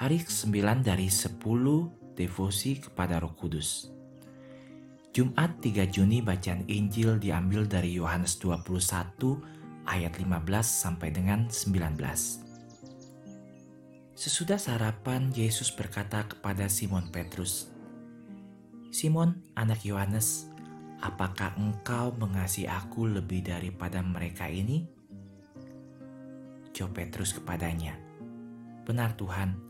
Hari ke-9 dari 10 devosi kepada Roh Kudus. Jumat 3 Juni bacaan Injil diambil dari Yohanes 21 ayat 15 sampai dengan 19. Sesudah sarapan, Yesus berkata kepada Simon Petrus, "Simon, anak Yohanes, apakah engkau mengasihi aku lebih daripada mereka ini?" Jawab Petrus kepadanya, "Benar Tuhan,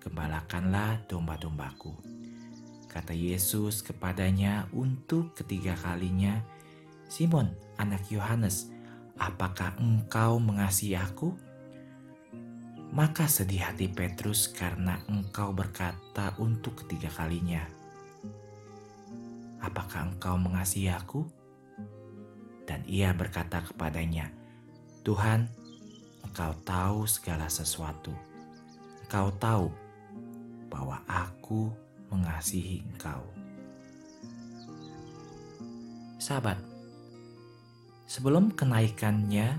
"Gembalakanlah domba-dombaku." Kata Yesus kepadanya untuk ketiga kalinya, "Simon, anak Yohanes, apakah engkau mengasihi aku?" Maka sedih hati Petrus karena engkau berkata untuk ketiga kalinya, "Apakah engkau mengasihi aku?" Dan ia berkata kepadanya, "Tuhan, engkau tahu segala sesuatu. Engkau tahu bahwa aku mengasihi engkau. Sahabat, sebelum kenaikannya,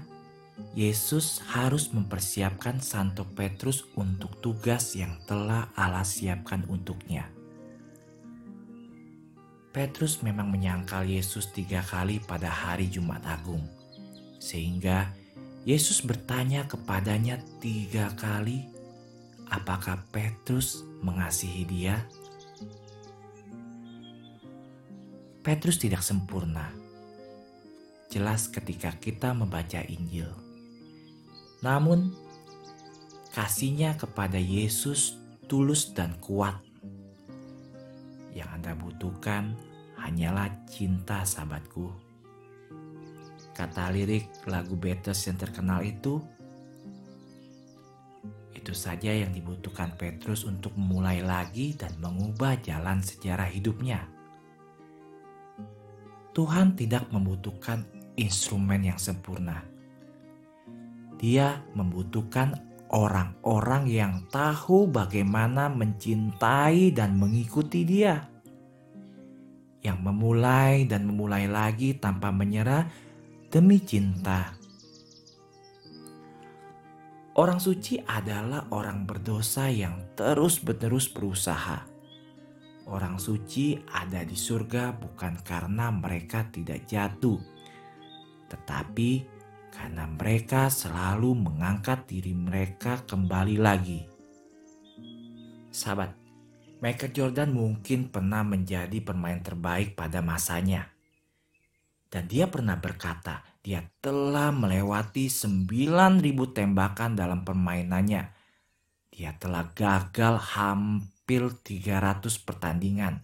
Yesus harus mempersiapkan Santo Petrus untuk tugas yang telah Allah siapkan untuknya. Petrus memang menyangkal Yesus tiga kali pada hari Jumat Agung, sehingga Yesus bertanya kepadanya tiga kali, apakah Petrus mengasihi dia? Petrus tidak sempurna. Jelas ketika kita membaca Injil. Namun, kasihnya kepada Yesus tulus dan kuat. Yang Anda butuhkan hanyalah cinta sahabatku. Kata lirik lagu Beatles yang terkenal itu, itu saja yang dibutuhkan Petrus untuk memulai lagi dan mengubah jalan sejarah hidupnya. Tuhan tidak membutuhkan instrumen yang sempurna. Dia membutuhkan orang-orang yang tahu bagaimana mencintai dan mengikuti Dia, yang memulai dan memulai lagi tanpa menyerah demi cinta. Orang suci adalah orang berdosa yang terus-menerus berusaha Orang suci ada di surga bukan karena mereka tidak jatuh, tetapi karena mereka selalu mengangkat diri mereka kembali lagi. Sahabat, Michael Jordan mungkin pernah menjadi pemain terbaik pada masanya. Dan dia pernah berkata, dia telah melewati 9000 tembakan dalam permainannya. Dia telah gagal hampir hampir 300 pertandingan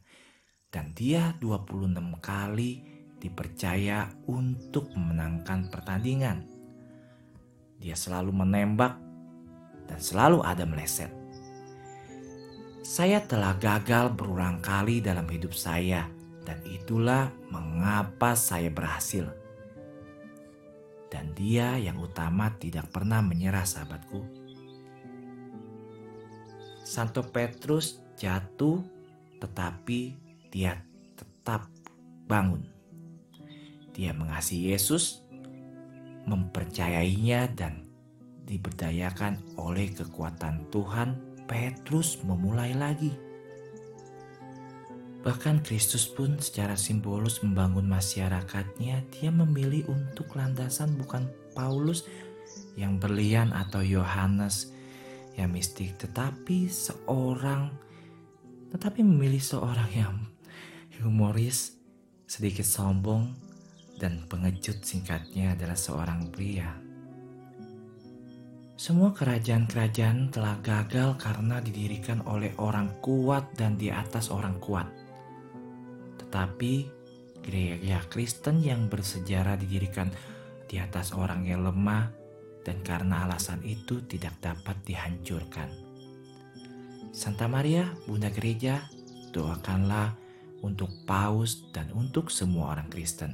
dan dia 26 kali dipercaya untuk memenangkan pertandingan. Dia selalu menembak dan selalu ada meleset. Saya telah gagal berulang kali dalam hidup saya dan itulah mengapa saya berhasil. Dan dia yang utama tidak pernah menyerah sahabatku Santo Petrus jatuh tetapi dia tetap bangun. Dia mengasihi Yesus, mempercayainya dan diberdayakan oleh kekuatan Tuhan, Petrus memulai lagi. Bahkan Kristus pun secara simbolis membangun masyarakatnya, dia memilih untuk landasan bukan Paulus yang berlian atau Yohanes yang mistik, tetapi seorang tetapi memilih seorang yang humoris, sedikit sombong, dan pengejut singkatnya adalah seorang pria. Semua kerajaan-kerajaan telah gagal karena didirikan oleh orang kuat dan di atas orang kuat. Tetapi gereja Kristen yang bersejarah didirikan di atas orang yang lemah dan karena alasan itu tidak dapat dihancurkan. Santa Maria, Bunda Gereja, doakanlah untuk Paus dan untuk semua orang Kristen.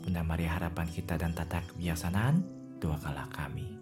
Bunda Maria harapan kita dan tata kebijaksanaan, doakanlah kami.